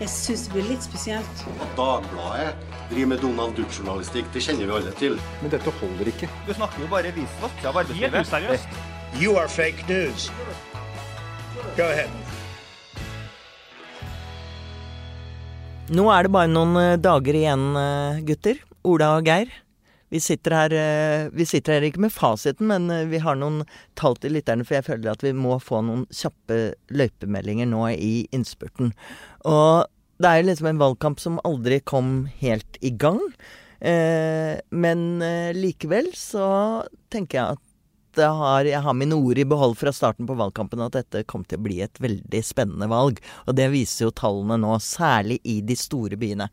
Jeg syns det blir litt spesielt. At Dagbladet driver med Donald Duck-journalistikk, det kjenner vi alle til. Men dette holder ikke. Du snakker jo bare visvask av arbeidslivet. useriøst. You are fake news. Go ahead. Nå er det bare noen eh, dager igjen, eh, gutter. Ola og Geir. Vi sitter her, eh, vi sitter her ikke med fasiten, men eh, vi har noen tall til lytterne, for jeg føler at vi må få noen kjappe løypemeldinger nå i innspurten. Og det er jo liksom en valgkamp som aldri kom helt i gang. Eh, men likevel så tenker jeg at har, jeg har mine ord i behold fra starten på valgkampen at dette kom til å bli et veldig spennende valg. Og det viser jo tallene nå, særlig i de store byene.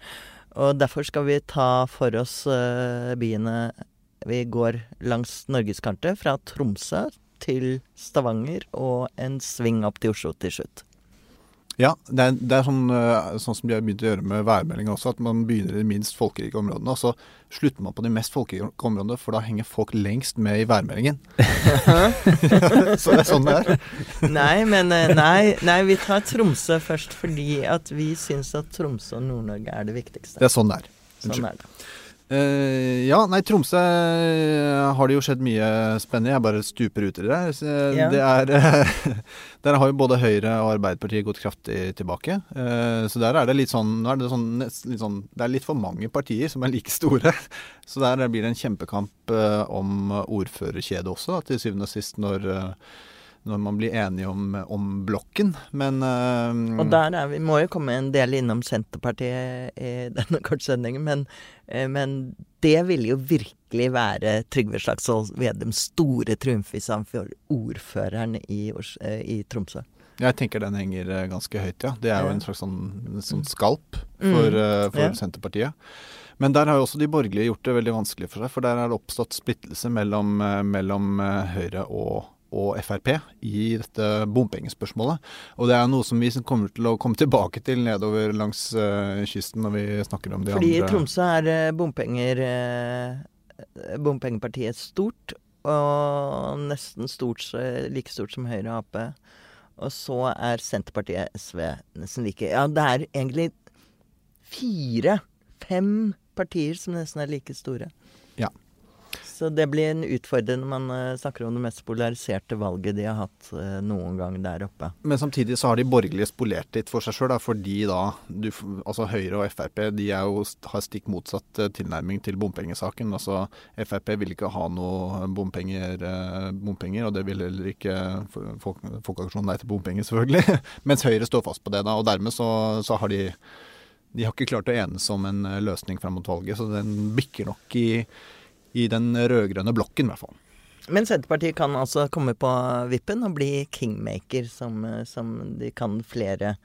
Og derfor skal vi ta for oss eh, byene Vi går langs norgeskartet, fra Tromsø til Stavanger og en sving opp til Oslo til slutt. Ja, det er, det er sånn, eh, sånn som de har begynt å gjøre med værmeldinga også, at man begynner i de minst folkerike områdene, og så slutter man på de mest folkerike områdene, for da henger folk lengst med i værmeldingen. så det er sånn det er. Nei, men eh, nei, nei, vi tar Tromsø først fordi at vi syns at Tromsø og Nord-Norge er det viktigste. Det er sånn det er. Sånn er det. Eh, ja, nei, Tromsø eh, har det jo skjedd mye spennende. Jeg bare stuper ut i det. Eh, Ja. det er, der har jo både Høyre og Arbeiderpartiet gått kraftig tilbake. Uh, så der er det litt sånn, er det, sånn, litt sånn Det er litt for mange partier som er like store. Så der blir det en kjempekamp om ordførerkjedet også, da, til syvende og sist, når, eh, når man blir enige om, om blokken. Men uh, Og der er vi, må jo komme en del innom Senterpartiet i denne kortsendingen, men, uh, men det ville jo virkelig være Trygve Slagsvold Vedums store triumf hvis han får ordføreren i, eh, i Tromsø. Jeg tenker den henger ganske høyt, ja. Det er jo en slags sånn, en sånn skalp for, Mm. eh, for Ja. Senterpartiet. Men der har jo også de borgerlige gjort det veldig vanskelig for seg, for der er det oppstått splittelse mellom, mellom Høyre og, og Frp i dette bompengespørsmålet. Og det er noe som vi kommer til å komme tilbake til nedover langs uh, kysten når vi snakker om de Fordi i andre Tromsø er eh, bompenger uh, bompengepartiet stort, og nesten stort, like stort som Høyre og Ap. Og så er Senterpartiet SV nesten like. Ja, det er egentlig fire-fem partier som nesten er like store. Ja. Så det blir en utfordrende når man eh, snakker om det mest polariserte valget de har hatt eh, noen gang der oppe. Men samtidig så har de borgerlige spolert litt for seg sjøl, fordi da du, altså Høyre og Frp de jo, har stikk motsatt eh, tilnærming til bompengesaken. Altså Frp vil ikke ha noe bompenger, bompenger og det vil heller ikke Folkeaksjonen Nei til bompenger, selvfølgelig. Mens Høyre står fast på det, da. Og dermed så, så har de de har ikke klart å enes om en løsning fram mot valget, så den bikker nok i, i den rød-grønne blokken, i hvert fall. Men Senterpartiet kan altså komme på vippen og bli kingmaker, som, som de kan flere,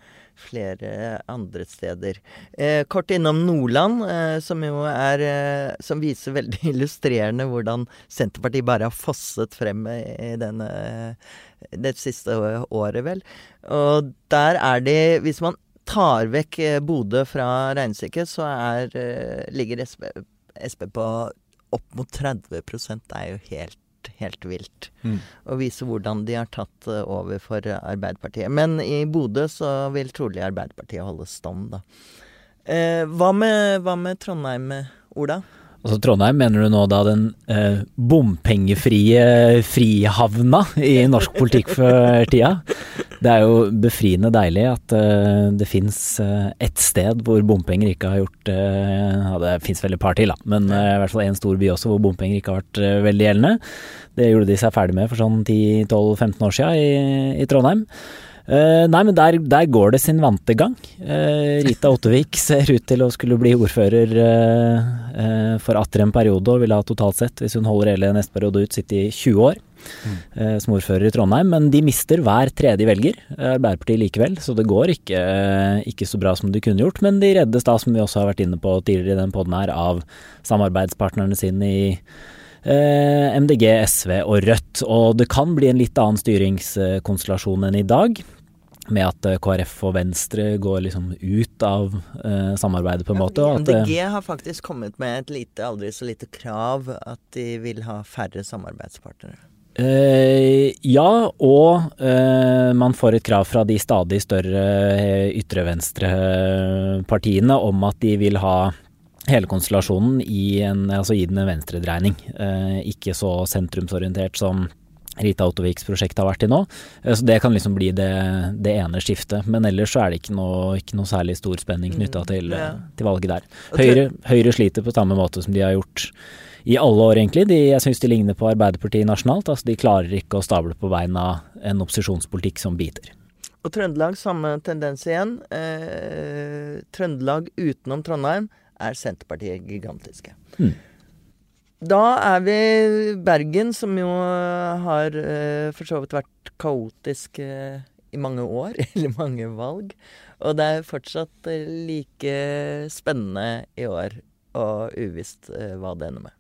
flere andre steder. Eh, kort innom Nordland, eh, som jo er eh, Som viser veldig illustrerende hvordan Senterpartiet bare har fosset frem i, i denne det siste året, vel. Og der er de Hvis man tar vekk eh, Bodø fra regnestykket, så er, eh, ligger SP, SP på opp mot 30 Det er jo helt, helt vilt. Mm. Og viser hvordan de har tatt eh, over for Arbeiderpartiet. Men i Bodø så vil trolig Arbeiderpartiet holde stand, da. Eh, hva, med, hva med Trondheim, Ola? Altså Trondheim, mener du nå da den eh, bompengefrie frihavna i norsk politikk for tida? Det er jo befriende deilig at uh, det fins uh, ett sted hvor bompenger ikke har gjort uh, Ja, det fins vel et par til, da, men uh, i hvert fall en stor by også hvor bompenger ikke har vært uh, veldig gjeldende. Det gjorde de seg ferdig med for sånn 10-12-15 år siden i, i Trondheim. Eh, nei, men der, der går det sin vante gang. Uh, Rita Ottervik ser ut til å skulle bli ordfører uh, for atter en periode, og vil ha totalt sett, hvis hun holder hele neste periode ut, sitte i 20 år eh, som ordfører i Trondheim. Men de mister hver tredje velger, Arbeiderpartiet likevel, så det går ikke, ikke så bra som de kunne gjort. Men de reddes da, som vi også har vært inne på tidligere i den poden her, av samarbeidspartnerne sine i MDG, SV og Rødt. Og det kan bli en litt annen styringskonstellasjon enn i dag. Med at eh, KrF og Venstre går liksom ut av eh, samarbeidet, på en måte. Og at, eh, MDG har faktisk kommet med et lite, aldri så lite krav at de vil ha færre samarbeidspartnere. Eh, ja, og eh, man får et krav fra de stadig større eh, ytre venstre-partiene om at de vil ha hele konstellasjonen i, en, altså gi den en venstredreining. Eh, ikke så sentrumsorientert som Rita Ottoviks prosjekt har vært i nå. Eh, Så det kan liksom bli det, det ene skiftet. Men ellers så er det ikke noe, ikke noe særlig stor spenning knytta Mm, til, ja. til valget der. Høyre, Høyre sliter på samme måte som de har gjort i alle år, egentlig. De, jeg syns de ligner på Arbeiderpartiet nasjonalt. Altså, de klarer ikke å stable på beina en opposisjonspolitikk som biter. Og Trøndelag, samme tendens igjen. Eh, Trøndelag utenom Trondheim er Senterpartiet gigantiske. Hmm. Da er vi Bergen, som jo har eh, for så vidt vært kaotisk eh, i mange år, eller mange valg. Og det er fortsatt eh, like spennende i år, og uvisst eh, hva det ender med.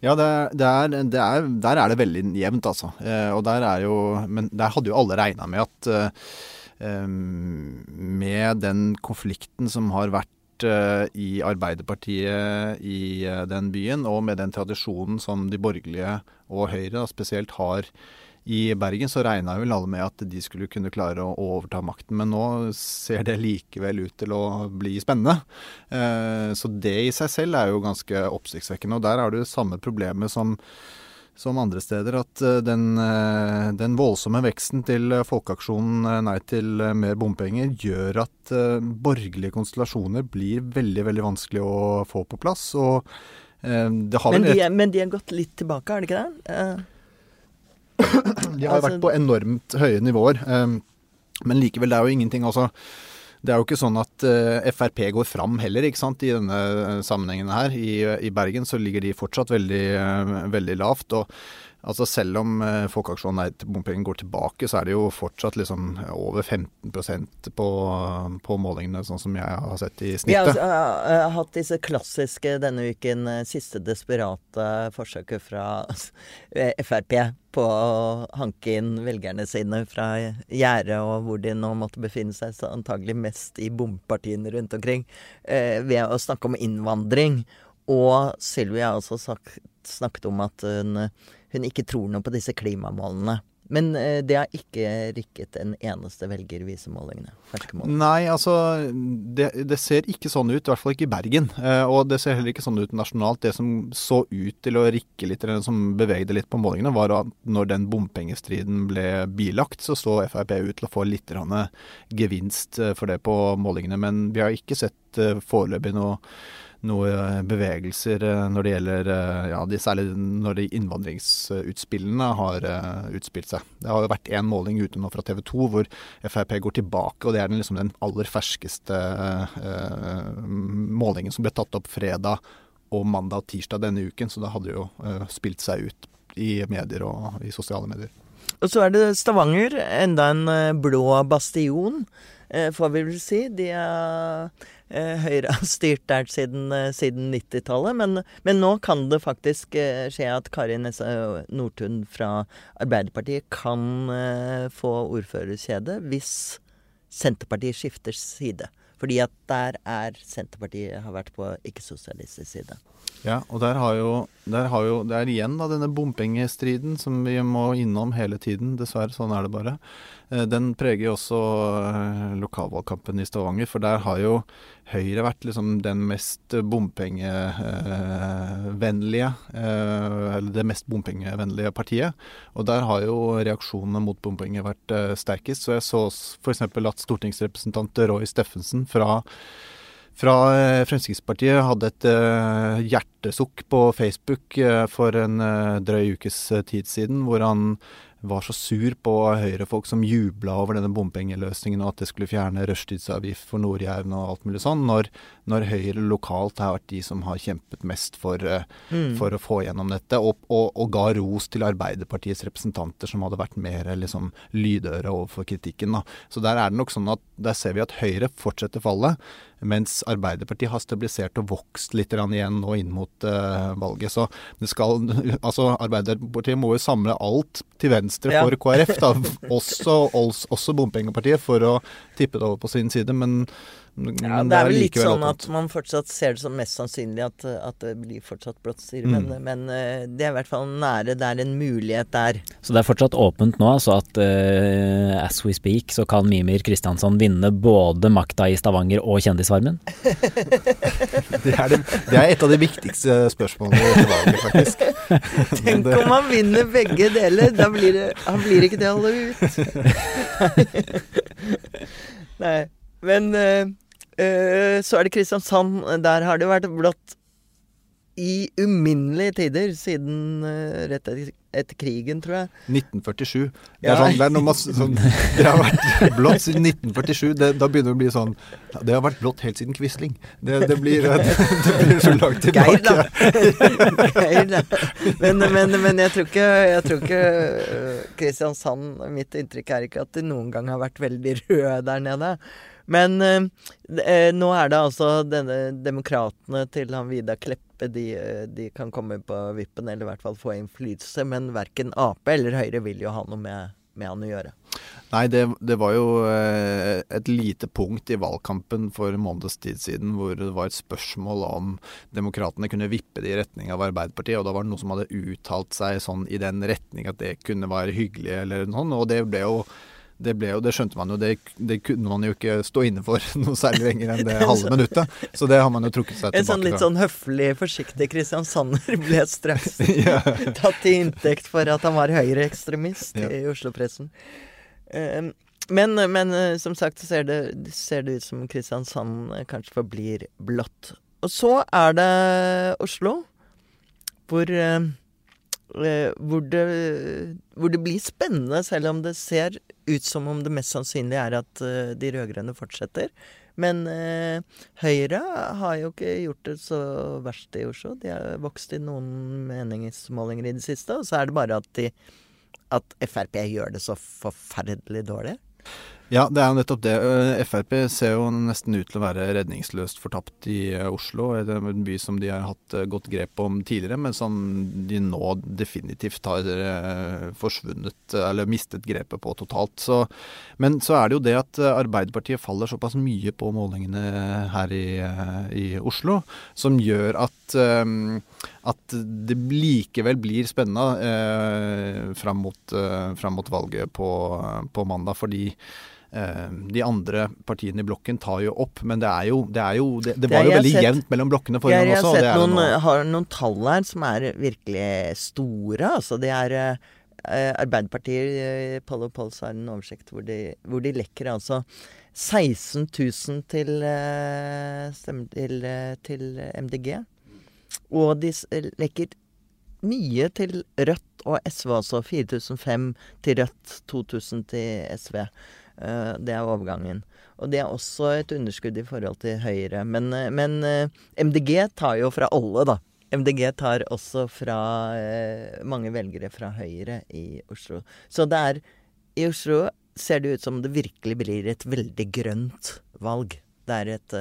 Ja, det, det er, det er, der er det veldig jevnt, altså. Eh, og der er jo Men der hadde jo alle regna med at eh, med den konflikten som har vært eh, i Arbeiderpartiet i eh, den byen, og med den tradisjonen som de borgerlige og Høyre spesielt har i Bergen, så regna vel alle med at de skulle kunne klare å overta makten. Men nå ser det likevel ut til å bli spennende. Eh, Så det i seg selv er jo ganske oppsiktsvekkende. Og der har du samme problemet som, som andre steder. At eh, den, eh, den voldsomme veksten til eh, folkeaksjonen Nei til mer bompenger gjør at borgerlige konstellasjoner blir veldig, veldig vanskelig å få på plass. Og eh, det har Men de, et... men de har gått litt tilbake, har de ikke det? Eh, De har Altså- vært på enormt høye nivåer. Men likevel, det er jo ingenting altså, Det er jo ikke sånn at eh, Frp går fram heller, ikke sant, i denne eh, sammenhengen her. I, I Bergen så ligger de fortsatt veldig, eh, veldig lavt. og altså Selv om uh, Folkeaksjonen Nei til bompenger går tilbake, så er det jo fortsatt liksom over 15% på, på målingene, sånn som jeg har sett i Vi har snittet. altså, eh, eh, hatt disse klassiske denne uken, eh, siste desperate forsøket fra eh, Frp på å hanke inn velgerne sine fra gjerdet, og hvor de nå måtte befinne seg, så antagelig mest i bompartiene rundt omkring, uh, ved å snakke om innvandring. Og Sylvi har også sagt, snakket om at hun, hun ikke tror noe på disse klimamålene. Men eh, det har ikke rikket en eneste velger, viser målingene. Nei, altså det, det ser ikke sånn ut, i hvert fall ikke i Bergen. Eh, og det ser heller ikke sånn ut nasjonalt. Det som så ut til å rikke litt, eller som bevegde litt på målingene, var at når den bompengestriden ble bilagt, så så Frp ut til å få litt gevinst eh, for det på målingene. Men vi har ikke sett foreløpig noe noe eh, bevegelser eh, når det gjelder eh, ja, de, Særlig når de innvandringsutspillene har utspilt seg. Det har jo vært én måling ute nå fra TV 2 hvor Frp går tilbake, og det er den, liksom den aller ferskeste eh, målingen som ble tatt opp fredag og mandag og tirsdag denne uken. Så det hadde jo eh, spilt seg ut i medier og i sosiale medier. Og så er det Stavanger, enda en blå bastion, får vi vel si. De er, eh, Høyre har styrt der siden, eh, siden 90-tallet, men, men nå kan det faktisk eh, skje at Kari Nesse Nordtun fra Arbeiderpartiet kan eh, få ordførerkjedet hvis Senterpartiet skifter side. Fordi at der er Senterpartiet har vært på ikke-sosialistisk side. Ja, og der har jo, der har jo Det er igjen da denne bompengestriden som vi må innom hele tiden. Dessverre, sånn er det bare. Eh, Den preger jo også eh, lokalvalgkampen i Stavanger, for der har jo Høyre vært liksom den mest bompengevennlige Eller det mest bompengevennlige partiet. Og der har jo reaksjonene mot bompenger vært eh, sterkest. Så jeg så f.eks. at stortingsrepresentant Roy Steffensen fra fra eh, Fremskrittspartiet hadde et eh, hjertesukk på Facebook eh, for en drøy ukes tid siden, hvor han var så sur på Høyre-folk som jubla over denne bompengeløsningen, og at det skulle fjerne rushtidsavgift for Nord-Jæren og alt mulig sånn, når, når Høyre lokalt har vært de som har kjempet mest for, eh, Mm. for å få gjennom dette, og, og, og ga ros til Arbeiderpartiets representanter som hadde vært mer liksom, lydøre overfor kritikken. Da. Så der er det nok sånn at der ser vi at Høyre fortsetter fallet, mens Arbeiderpartiet har stabilisert og vokst litt igjen nå inn mot uh, valget. Så det skal, altså Arbeiderpartiet må jo samle alt til venstre Ja. for KrF, da. også, også, bompengepartiet, for å tippe det over på sin side. Men Ja, det er vel litt sånn åpent. at man fortsatt ser det som mest sannsynlig at, at det blir fortsatt blått styre. Mm. Men, men eh, det er i hvert fall nære. Det er en mulighet der. Så det er fortsatt åpent nå, altså at uh, as we speak så kan Mimir Kristiansson vinne både makta i Stavanger og Kjendisvarmen? Det er, det, det er et av de viktigste spørsmålene i valget, faktisk. Tenk det- om han vinner begge deler! Da blir det, han blir ikke til å holde ut. Nei. Men eh, så er det Kristiansand. Der har det vært blått i uminnelige tider siden eh, rett etter, krigen, tror jeg. 1947. Det Ja. er sånn, det er noe masse, sånn, det har vært blått siden 1947. Det, da begynner det å bli sånn Det har vært blått helt siden Quisling. Det, det, blir, det blir så langt tilbake. Geir, da. Men, men, men jeg tror ikke, jeg tror ikke øh, Kristiansand Mitt inntrykk er ikke at de noen gang har vært veldig røde der nede. Men eh, øh, nå er det altså denne demokratene til han Vidar Kleppe de, øh, de kan komme på vippen, eller i hvert fall få innflytelse. Men verken Ap eller Høyre vil jo ha noe med, med han å gjøre. Nei, det, det var jo eh, et lite punkt i valgkampen for en måneds tid siden hvor det var et spørsmål om demokratene kunne vippe det i retning av Arbeiderpartiet. Og da var det noen som hadde uttalt seg sånn i den retning at det kunne være hyggelig eller noe sånt. Og det ble jo det, ble jo, det skjønte man jo, det, det kunne man jo ikke stå inne for noe særlig lenger enn det halve minuttet. Så det har man jo trukket seg En sånn litt fra. sånn høflig, forsiktig kristiansander ble straks Ja. tatt til inntekt for at han var høyreekstremist Ja. i Oslo-pressen. Eh, men, men eh, som sagt så ser det, ser det ut som Kristiansand kanskje forblir blått. Og så er det Oslo, hvor eh, hvor det, hvor det blir spennende, selv om det ser ut som om det mest sannsynlige er at eh, de rød-grønne fortsetter. Men eh, Høyre har jo ikke gjort det så verst i Oslo. De har vokst i noen meningsmålinger i det siste, og så er det bare at, de, at Frp gjør det så forferdelig dårlig. Ja, det er jo nettopp det. Eh, Frp ser jo nesten ut til å være redningsløst fortapt i eh, Oslo. En by som de har hatt eh, godt grep om tidligere, men som de nå definitivt har forsvunnet, eller mistet grepet på totalt. Så, men så er det jo det at Arbeiderpartiet faller såpass mye på målingene her i, i Oslo, som gjør at at det likevel blir spennende eh, fram, mot, fram mot valget på, på mandag. Fordi de andre partiene i blokken tar jo opp. Men det er jo Det, er jo, det, det var jo veldig sett. jevnt mellom blokkene forrige Jeg, også. jeg har sett noen, nå. har noen tall her som er virkelig store. Altså det er eh, Arbeiderpartiet, eh, Pål og Påls har en oversikt hvor de, hvor de lekker altså 16 000 til, eh, stemmer til, eh, til MDG. Og de lekker mye til Rødt og SV også. 4005 til Rødt, 2000 til SV. Eh, det er overgangen. Og det er også et underskudd i forhold til Høyre. Men, eh, men eh, MDG tar jo fra alle, da. MDG tar også fra mange velgere fra Høyre i Oslo. Så det er I Oslo ser det ut som det virkelig blir et veldig grønt valg. Det er et,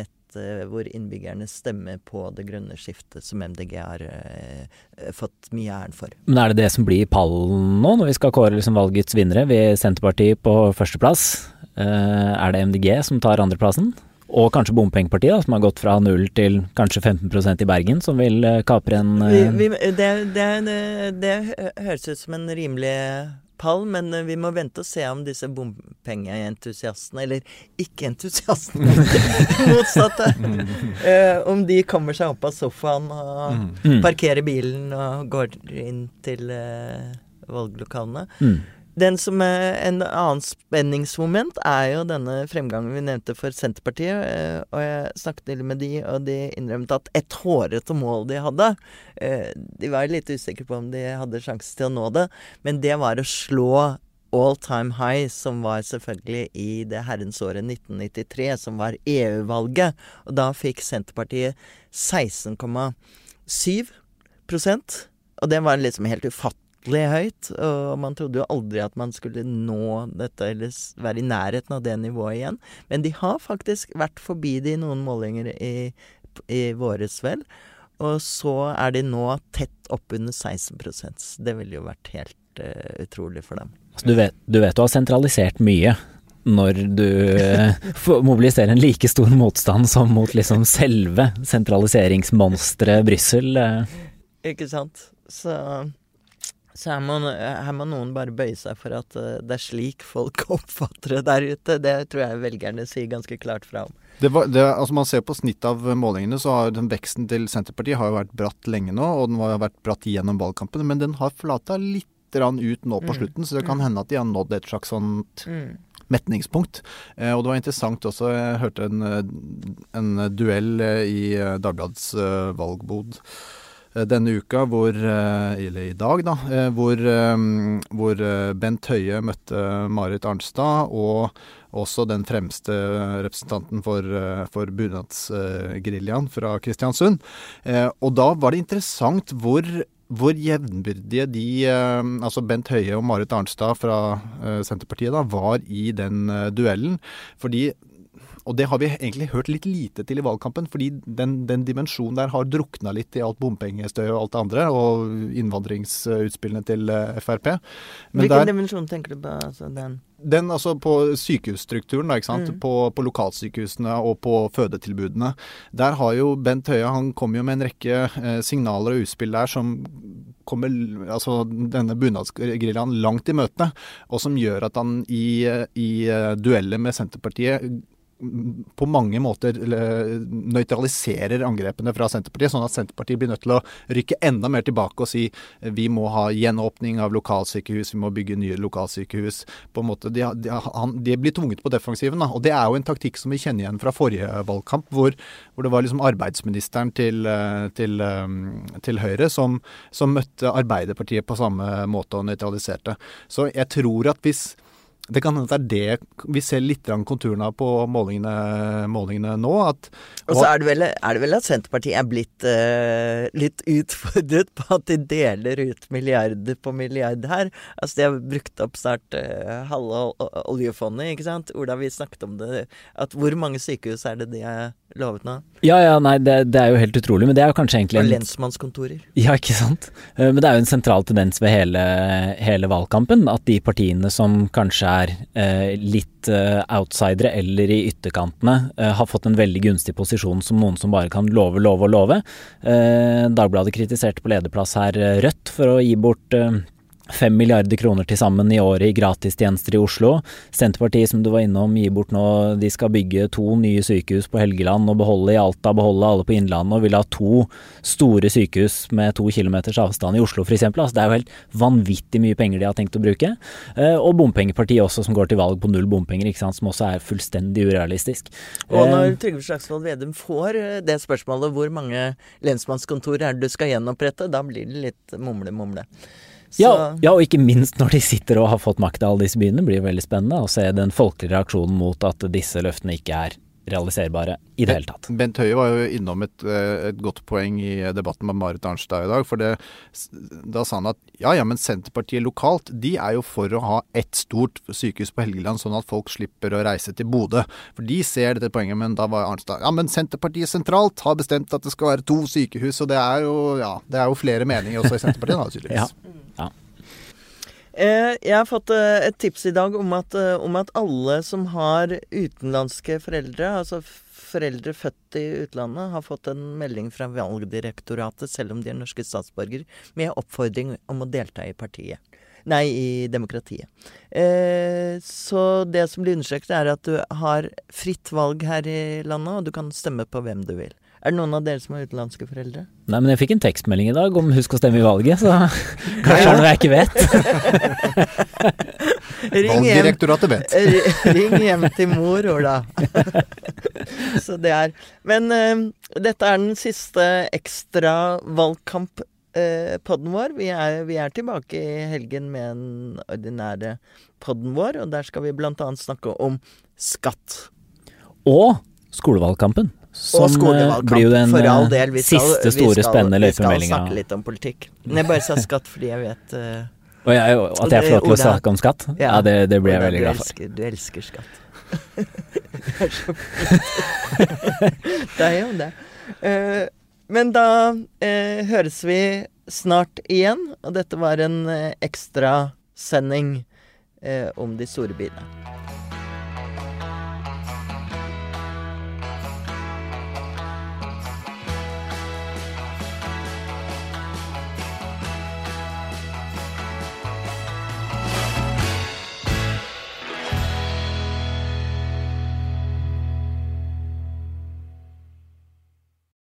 et hvor innbyggerne stemmer på det grønne skiftet som MDG har eh, fått mye æren for. Men er det det som blir pallen nå, når vi skal kåre liksom valgets vinnere? Vi Senterpartiet på førsteplass. Eh, er det MDG som tar andreplassen? Og kanskje Bompengepartiet, som har gått fra null til kanskje 15% i Bergen, som vil eh, kapre en Vi, eh, vi, det, det, det, det høres ut som en rimelig pall, men vi må vente og se om disse bompengeentusiastene, eller ikke-entusiastene, motsatte, eh, om de kommer seg opp av sofaen og Mm. parkerer bilen og går inn til eh, valglokalene. mm. Den som En annen spenningsmoment er jo denne fremgangen vi nevnte for Senterpartiet. eh, Og jeg snakket litt med de, og de innrømte at et hårete mål de hadde eh, De var litt usikre på om de hadde sjanse til å nå det, men det var å slå all time high, som var selvfølgelig i det herrens året 1993, som var EU-valget. Og da fikk Senterpartiet 16,7% og det var liksom helt ufattelig høyt. Og man trodde jo aldri at man skulle nå dette, eller være i nærheten av det nivået igjen. Men de har faktisk vært forbi det i noen målinger i, i våres, vel. Og så er de nå tett oppunder 16% Det ville jo vært helt uh, utrolig for dem. Altså, du vet, du vet du har sentralisert mye. når du mobiliserer en like stor motstand som mot liksom selve sentraliseringsmonsteret Brussel. eh. Ikke sant. Så, så her, må, her må noen bare bøye seg for at eh, det er slik folk oppfatter det der ute. Det tror jeg velgerne sier ganske klart fra om. Det var, det, altså Man ser på snittet av målingene, så har den veksten til Senterpartiet har jo vært bratt lenge nå. Og den har vært bratt gjennom valgkampen, men den har flata litt ut nå på Mm. slutten. Så det kan Mm. hende at de har nådd et slags sånt metningspunkt. Eh, og det var interessant også, jeg hørte en, en duell eh, i eh, Dagbladets valgbod denne uka, hvor, eh, eller i dag, da, eh, hvor, eh, hvor eh, Bent Høie møtte Marit Arnstad, og også den fremste representanten for, eh, for bunadsgeriljaen fra Kristiansund. Eh, Og da var det interessant hvor hvor jevnbyrdige de, eh, altså Bent Høie og Marit Arnstad fra eh, Senterpartiet, da, var i den eh, duellen. Fordi og det har vi egentlig hørt litt lite til i valgkampen, fordi den, den dimensjonen der har drukna litt i alt bompengestøy og alt det andre, og innvandringsutspillene til eh, Frp. Men Hvilken der, dimensjon tenker du på? Altså, den den altså på sykehusstrukturen, da? Mm. På, på lokalsykehusene og på fødetilbudene. Der har jo Bent Høie han kom jo med en rekke eh, signaler og utspill der som kommer altså, denne bunadsgeriljaen langt i møte, og som gjør at han i, eh, i eh, dueller med Senterpartiet på mange måter nøytraliserer angrepene fra Senterpartiet, sånn at Senterpartiet blir nødt til å rykke enda mer tilbake og si vi må ha gjenåpning av lokalsykehus, vi må bygge nye lokalsykehus. På en måte, de, han, de blir tvunget på defensiven. Da. Og det er jo en taktikk som vi kjenner igjen fra forrige valgkamp, hvor, hvor det var liksom arbeidsministeren til, eh, til, eh, til Høyre som, som møtte Arbeiderpartiet på samme måte og nøytraliserte. Så jeg tror at hvis det kan hende det er det vi ser litt grann konturene av på målingene, målingene nå. At, Og så er det, vel, er det vel at Senterpartiet er blitt eh, litt utfordret på at de deler ut milliarder på milliard her. Altså de har brukt opp snart eh, halve oljefondet, ikke sant. Ola, vi snakket om det. At hvor mange sykehus er det de har lovet nå? Ja ja, nei, det, det er jo helt utrolig, men det er jo kanskje egentlig Og lensmannskontorer. Ja, ikke sant. Eh, Men det er jo en sentral tendens ved hele, hele valgkampen at de partiene som kanskje er eh, litt eh, outsidere eller i ytterkantene, eh, har fått en veldig gunstig posisjon som noen som bare kan love, love og love. Dagbladet kritiserte på lederplass her Rødt for å gi bort eh, Fem milliarder kroner til sammen i året i gratistjenester i Oslo. Senterpartiet, som du var innom, gir bort nå De skal bygge to nye sykehus på Helgeland og beholde i Alta, beholde alle på Innlandet, og vil ha to store sykehus med to kilometers avstand i Oslo f.eks. Altså, det er jo helt vanvittig mye penger de har tenkt å bruke. Eh, Og bompengepartiet også, som går til valg på null bompenger, ikke sant? som også er fullstendig urealistisk. Og Eh, når Trygve Slagsvold Vedum får eh, det spørsmålet hvor mange lensmannskontorer er det du skal gjenopprette, da blir det litt mumle-mumle. Så Ja, ja, og ikke minst når de sitter og har fått makt i alle disse byene, blir det veldig spennende å se den folkelige reaksjonen mot at disse løftene ikke er realiserbare i det hele tatt. Bent Høie var jo innom et, eh, et godt poeng i debatten med Marit Arnstad i dag. for det, Da sa han at ja, ja, men Senterpartiet lokalt de er jo for å ha ett stort sykehus på Helgeland, sånn at folk slipper å reise til Bodø. For de ser dette poenget, men da var Arnstad ja, men Senterpartiet sentralt har bestemt at det skal være to sykehus, og det er jo, ja, det er jo flere meninger også i Senterpartiet, da, tydeligvis. Ja. Eh, jeg har fått eh, et tips i dag om at, eh, om at alle som har utenlandske foreldre, altså foreldre født i utlandet, har fått en melding fra Valgdirektoratet, selv om de er norske statsborgere, med oppfordring om å delta i partiet. Nei, i demokratiet. Eh, så det som blir understreket, er at du har fritt valg her i landet, og du kan stemme på hvem du vil. Er det noen av dere som har utenlandske foreldre? Nei, men jeg fikk en tekstmelding i dag om husk å stemme i valget, så kanskje det er noe jeg ikke vet. Valgdirektoratet vet. Ring hjem til mor, Ola. Så det er Men uh, dette er den siste ekstra valgkamp-podden vår. Vi er, vi er tilbake i helgen med den ordinære podden vår, og der skal vi annet snakke om skatt. Og skolevalgkampen. Som eh, blir jo den all eh, del. Skal, siste store skal- spennende Vi skal snakke litt om politikk. Men jeg bare sa skatt fordi jeg vet uh, Og jeg, at jeg får lov til å snakke om skatt? Ja, det, det blir jeg veldig glad for. elsker, du elsker skatt. det er så det er jo det. Uh, men da uh, høres vi snart igjen, og dette var en uh, ekstrasending uh, om de store byene.